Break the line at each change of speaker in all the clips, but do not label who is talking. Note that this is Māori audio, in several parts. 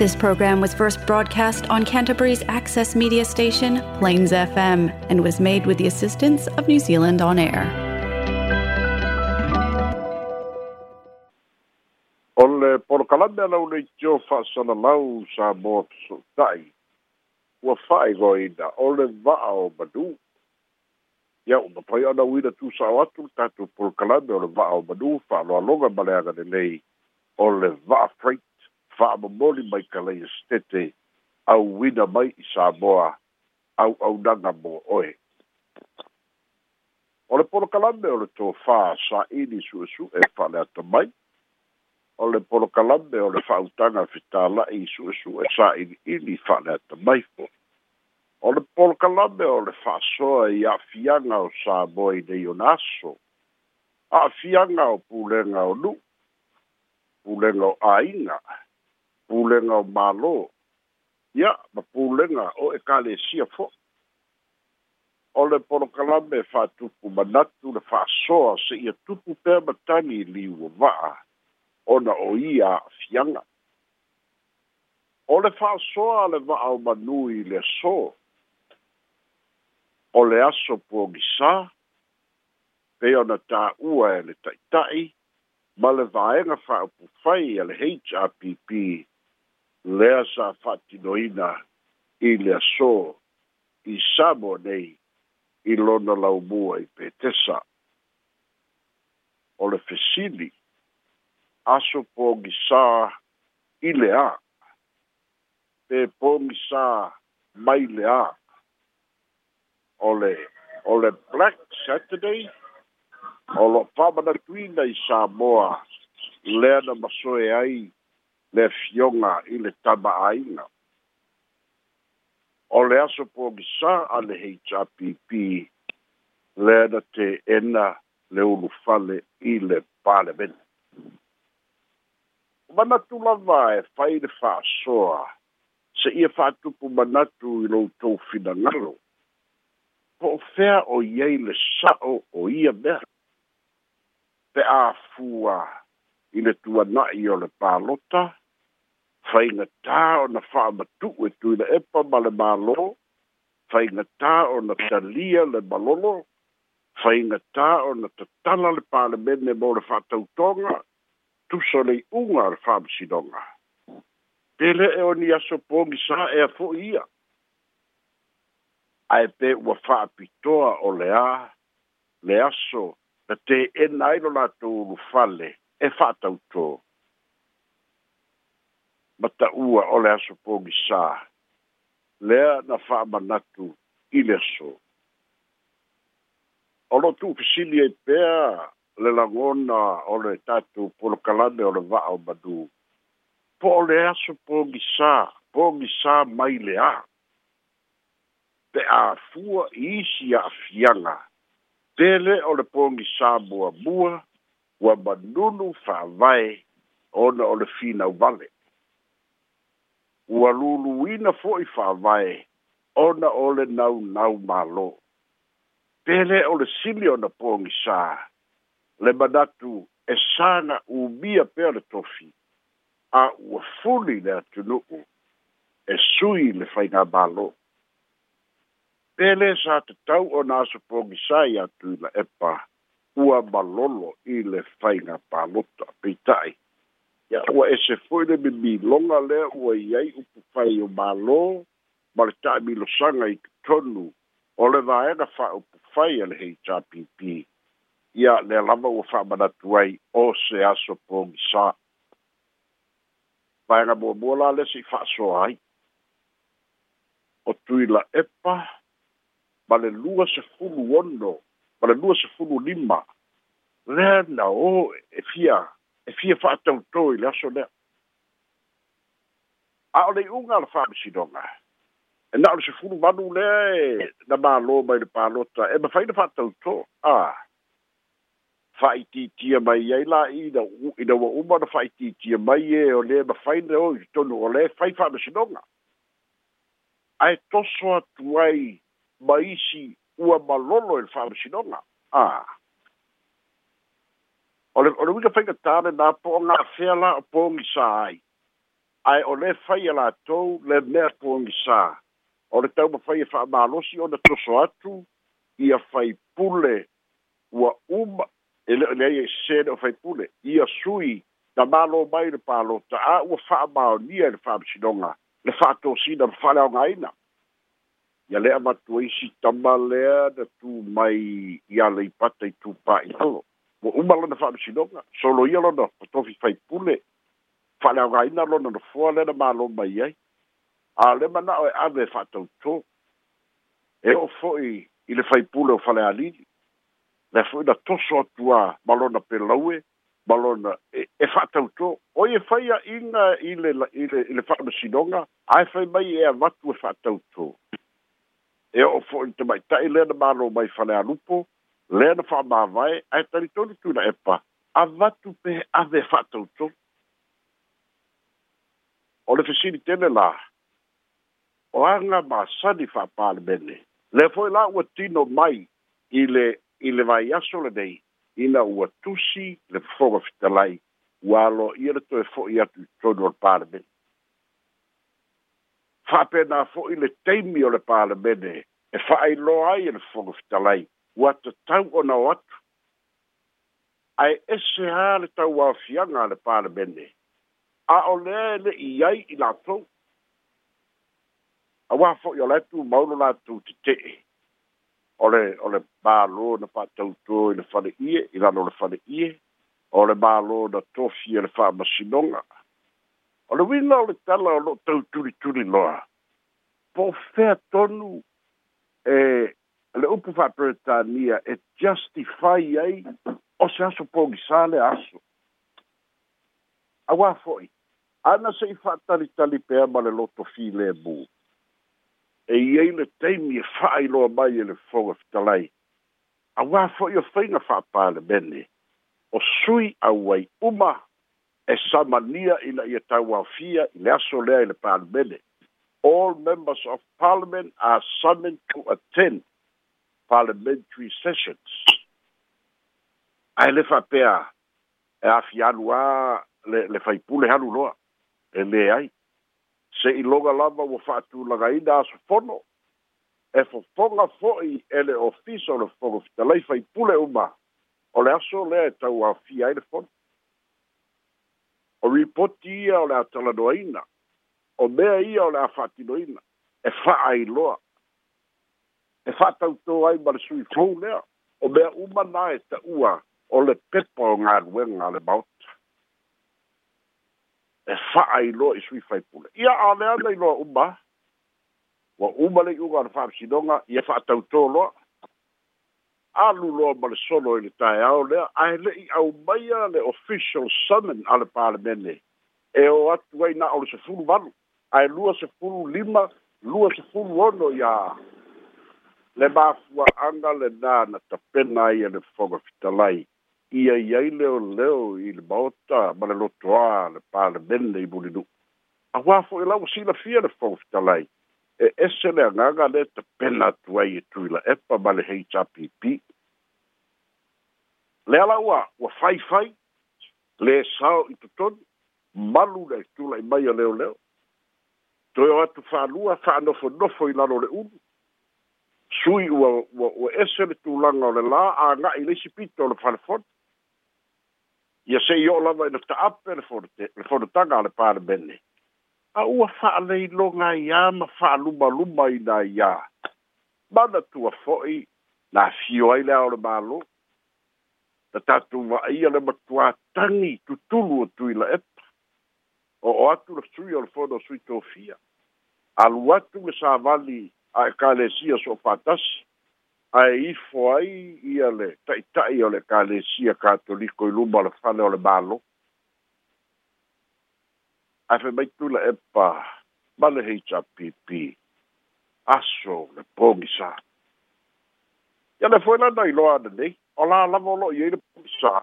This program was first broadcast on Canterbury's access media station, Plains FM, and was made with the assistance of New Zealand On Air. O le polokalame alau nei tio fa'asalalau sa mo so'uta'i ua fa'aigoina
o le va'a o manu ia uma pai ana uina tu atu le tatou polokalame o le va'a o manu fa'aloaloga ma le agalelei o le va'a freight fa'amomoli mai ka lai esetete auina mai i samoa auaunaga mo oe o le polokalame o le tofā sa'ili su'esu'e fa'aleata mai o le polokalame o le fa'autaga fitāla'i su'esu'e sa'ili'ili fa'aleata mai fo o le polokalame o le fa'asoa i a'afiaga o samoa i nei ona aso a'afiaga o pulega o nu pulega o āiga pulenga o ya ya, ma pulenga o e sia fo. o le polokalame fa'atupu e manatu le fa fa'asoa se'ia tupu pe matani i liua va'a ona o ia fianga. o le fa soa le va'a o manui le aso o le aso puogisā Pe ona ua e le ta'ita'i ma le vaega fa'aupufai a e le HRPP. lea sa fa'atinoina i le aso i samo nei i lona laumua i petesa o le fesili aso pogisā i le ā pe pogisā mai le ā o le o le black saturday o lo'o famanatuina i samoa lea na masoe ai le fioga i le tabaaina o le aso pogisā a le happ lea na te ena le ulufale i le palemene o manatu lava e fai le fa'asoa seʻia fa'atupu manatu i loutou finagalo po o fea o iai le sa'o o ia mea pe afua i le tuana'i o le palota whainga tā o na whaamatu e tui na epa ma le mālo, whainga tā o na talia le malolo, whainga tā o na tatala le pāle mene mō le whātautonga, tuso le unga le whāmsidonga. Pele e o ni aso pōngi sā e a fō ia. Ai pē ua whāpitoa o le ā, le aso, na te e nailo la tō fale, e whātautonga. mataʻua o le aso pogisā lea na fa'amanatu i le aso o lo tuufesili ai pea le lagona o le tatou polokalame o le va'a o manu po o le aso pogisā pogisā mai leā pe afua i isi a'afiaga pele o le pogisā muamua ua manunu fa'avae ona o le finau vale ua luluina fo'i fa'avae ona o le naunau mālō pele o le sili ona pogisā le manatu e saga ubia pea le tofi a ua fuli le atunu'u e sui le faigā mālō pele sa tatau ona aso pogisā i atu i la epa ua malolo i le faigā palota peita'i ia ua ese fo'i le mimiloga lea ua iai upu fai o mālō ma le taʻamilosaga i totonu o le vaega fa'aupu fai a le hei ia le lava ua fa'amanatu ai o se aso pogisā vaega muamua la lesi i fa'asoa ai o tuila epa ma le lua sefulu ono ma le lua sefulu lima lea na ō e fia e fia fa tau to le la lea. A o le unga la fa misi donga. E na se furu manu lea e na maa lo mai le pālota. E ma fai na fa tau to. A. Fai ti ti mai e la i na i da wa uma na fai ti ti mai e o le ma fai na o i tonu o le fai fa misi donga. A e toso atuai maisi ua malolo e fa misi donga. A. A. o le o le uga faika tale na po o gafea la o ai ae o le mea pogi sā o le taumafai e fa'amālosi ona toso atu ia faipule ua uma e le leai e faipule ia sui na mālo mai le palota a ua fa'amaonia i le fa'amasinoga le fa'atosina ma fa'aleaogāina ia lea matua isi tama da na tū mai ia le i ua uma lona fa'amasinoga soloia lona otofi faipule fa'aleaogāina lona nofoa le na mālo mai ai a le mana'o e ave fa'atautō e o fo'i i le pulle o fa la li faleālili lea fo'i na toso atuā ma lona pelaue ma lona e fa'atautō e o ie faia'iga il le i le fa'amasinoga ae fai mai e tu fatto fa'atautō e o'o e fo'i te maita'i le na malo mai fa la lupo lea na fa'amāvae ae talitoli tuna epa avatu pe ave fa'atautolu o le fesilitele la o di masani fa'apalemene le fo'i la ua tino mai i le i le vaiaso lenei ina ua tusi le fofoga fitalai ua alo ia le toe fo'i atu i tonu o le palemene fa'apena fo'i le taimi o le palemene e fa'ailoa ai e le fofoga fitalai what the ona o atu i ese ā le tauafiaga a le palemene a o lea e le'i ai i latou auā fo'i o latu maulo latou tete'e o le o le mālō na fa'atautō i le ie i la lano le ie ole ba lo na tofi e le ma o ole uina o le tala o lo'o tauturituli loa po fea tonu e le upu fa'aperetania e justify ai o se aso polisa le aso Awa fo'i ana se i se'i tali pea ma le loto bu. e iai le taimi e fa'ailoa mai e le fofoga fetalai Awa fo'i o faiga bene. o sui au ai uma e samania ina ia tauafia i le aso lea i le palemene all members of parliament are summoned to attend parliamentary sessions. Aelefa pea e afianu a le, le faipule hanu loa e lē ai se iloga lava ua fa'atulagaina asofono e fofoga fo'i e le ofisa o le fofoga fitalai faipule uma o le aso lea e tauafia ai le fono o ripoti ia o le atalanoaina o mea ia o le a fa'atinoina e fa'ailoa e whātautou ai ma le sui lea o mea uma nā e ta o le pepa o ngā ruenga le mauta e whaailoa i sui Pule. ia a lea nei uma wa uma le iuga o le fa'amasinoga ia fa'atautō loa alu ma le solo i le taeao lea ae le'i aumaia le official summon a le palemene e o atu ai na o le sefulu valu ae lua sefulu lima lua sefulu ono iā le mafuaaga lenā na tapena ai e le fogafitalai ia i ai leoleo i le maota ma le lotoā le palemene i mulinuu auā foʻi e lau silafia le fogafitalai e ese le agaga le tapena pena ai e tuila epa ma le hpp le ala ua ua faifai le sao i totonu malu le tula i mai a leoleo toe o atu faalua faanofonofo i lalo le ulu sui ua ua ua ese le tulaga o le lā aga'i leisi pito le falefota ia se'i o'o lava ina e ta'ape le fonote le fonotaga a le palemene a ua fa'aleiloga iā ma fa'alumaluma ina iā mana tua fo'i na fio ai lea o le mālō na tatou va'aia le matuātagi tutulu o tuila epa o o atu le sui o le fono sui tofia alu atu le savali a ekalesia so o fatasi ae ifo ai ia le taʻitaʻi o le ekalesia katoliko i luma o le fale o le mālo ae femaitula epa ma le hpp aso le pogisa ia le foi lana iloa ananei o la lava o lo'o iai le pogisa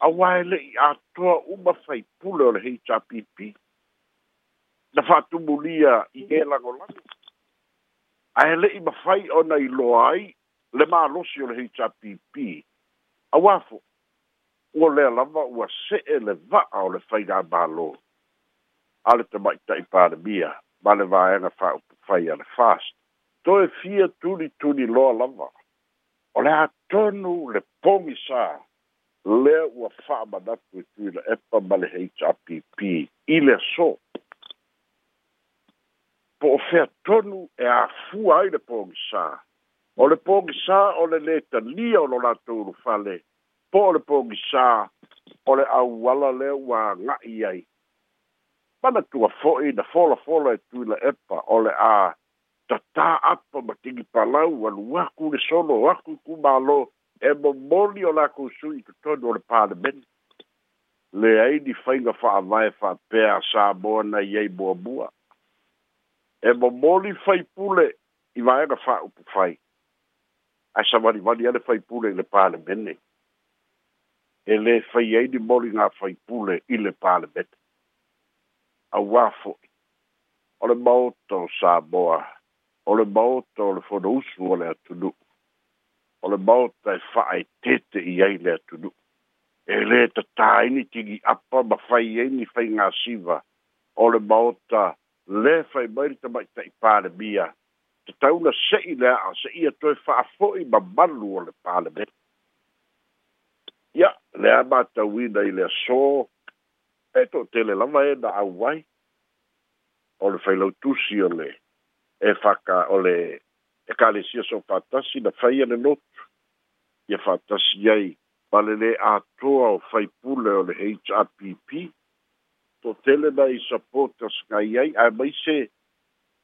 auā e le'i atoa uma faipule o le hpp na fa'atumulia i ē e lagolago ae le'i mafai ona i loa ai le malosi o le hpp auā fo ua lea lava ua se'e le va'a o le faiga mālō a le tama'ita'i palemia ma le vaega fa'aupu fai a le fast toe fia tulituli loa lava o le atonu le pogisā lea ua fa'amanatu i e tuila epa ma le hpp i le so po o fea tonu e a fua ai le pōngi sā. O le pōngi sā, o le le ta lia o lo la tōru fale, po o le pōngi sā, o le au wala le wā ngā i ai. Pana tua fōi na fōla fōla e tui la epa, o le a ta tā apa ma tingi palau, anu waku le solo, waku ku mālo, e mo mōli o la kusui tu tonu o le pārmeni. Le aini whainga wha awae wha pēa sā mōna i ei mua mua e momoli fai pule i vaega fa'aupu fai ae savalivali ale fai pule i le palemene e lē fai ai ni moli ga fai pule i le palemene auā fo'i o le maota o samoa o le maota o le fonousu o le atunu'u o le maota e fa'aetete i ai le atunu'u e lē tatāini tigi apa ma fai ai ni faigasiva o le maota le fai mai ta mai ta ipale mia te tauna se'i le a se ia toe fa'afo'i malu o le paleme ia le a matauina i le aso e to'atele lava e na au ai o le failau tusi o le e faka o le e kalesia so fatasi na faia le lotu ia fatasi ai ma le lē atoa o fai pule o le hpp to tele na i sapota skai ai a mai se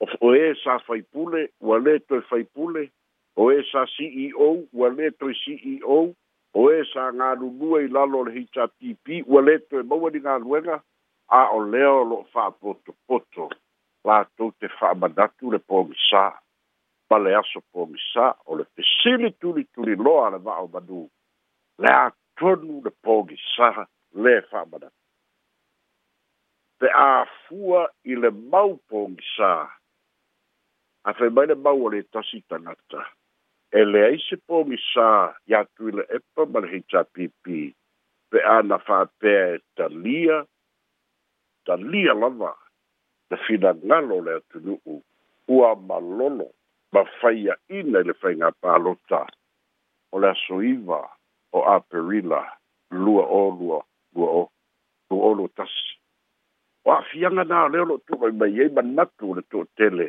of o e sa fai pule o le to fai pule o e sa CEO o le to CEO o e sa nga lu lua i lalo le hita pipi o le to e maua ni nga luenga a o leo lo fa poto poto la to te fa madatu le po misa ma le aso po misa o le pesili tuli tuli loa le vao madu le a tonu le po misa le fa madatu pe a fua i le mau pōngi sā. A whai mai le mau ale tasi tangata. E le aise pōngi sā i atu i le epa mara hei tā pipi. Pe a na whāpea e ta lia, ta lia lava, te whina ngalo le atu nuu, ua malolo, ma whaia ina i le whai ngā pālota. O le aso iwa, o a perila, lua o lua, lua o, lua o lua tasi o afiaga na o lea o loo tuuaimai ai e manatu o le toʻatele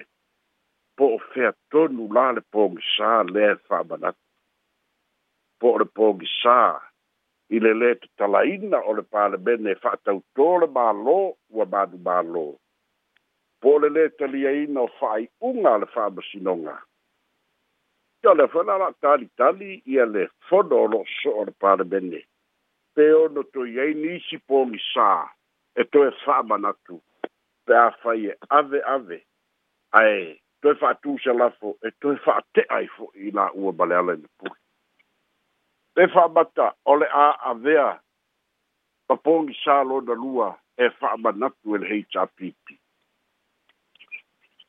po o featonu la le pogisā lea e faamanatu po o le pogisā i le lē tatalaina o le palemene e faatautō le mālō ua manu mālō po o le lē taliaina o faaiʻuga a le faamasinoga ia lea foi la la talitali ia le fono o loo soʻo o le palemene pe ono toi ai nisi pogisā e to e fa manatu pe a fa ye ave ave ai to e fa tu sha la fo e to e fa te ai fo i la u bale ale ni pu pe fa bata ole a ave a pa pong sha lo da lua e fa manatu el hei cha pipi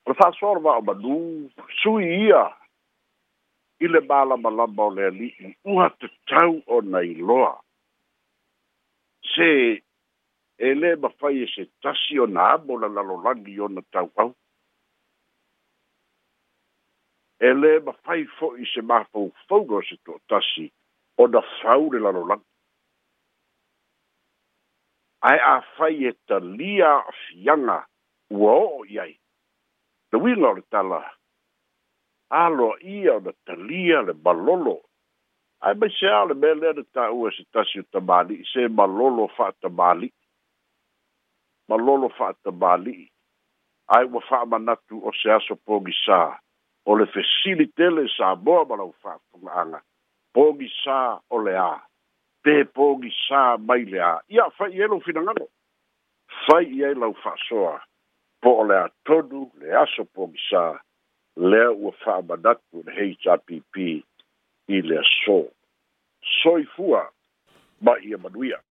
o fa sor va ba du su ia i le bala malamba o le ali i ua tatau o nai loa se e lē mafai e se tasi ona amo na lalolagi ona tauau e lē mafai fo'i se mafoufauga o se to'atasi ona fau le lalolagi ae afai e talia a'afiaga ua o'o i ai tauiga o le tala aloa ia ona talia le malolo ae mai se a o le mea lea na ta'ua e se tasi o tamāli'i se malolo fa'atamāli'i ma lolo fa ta bali ai wa fa ma natu o se aso pogi sa o le facilite le sa bo ma lo fa anga pogi sa o le a pe pogi sa mai le a ia fa ye lo fina ngalo fa ye lo fa soa po le a todu le aso pogi sa le wa fa ma natu le hpp i le so soifua ma ia manuia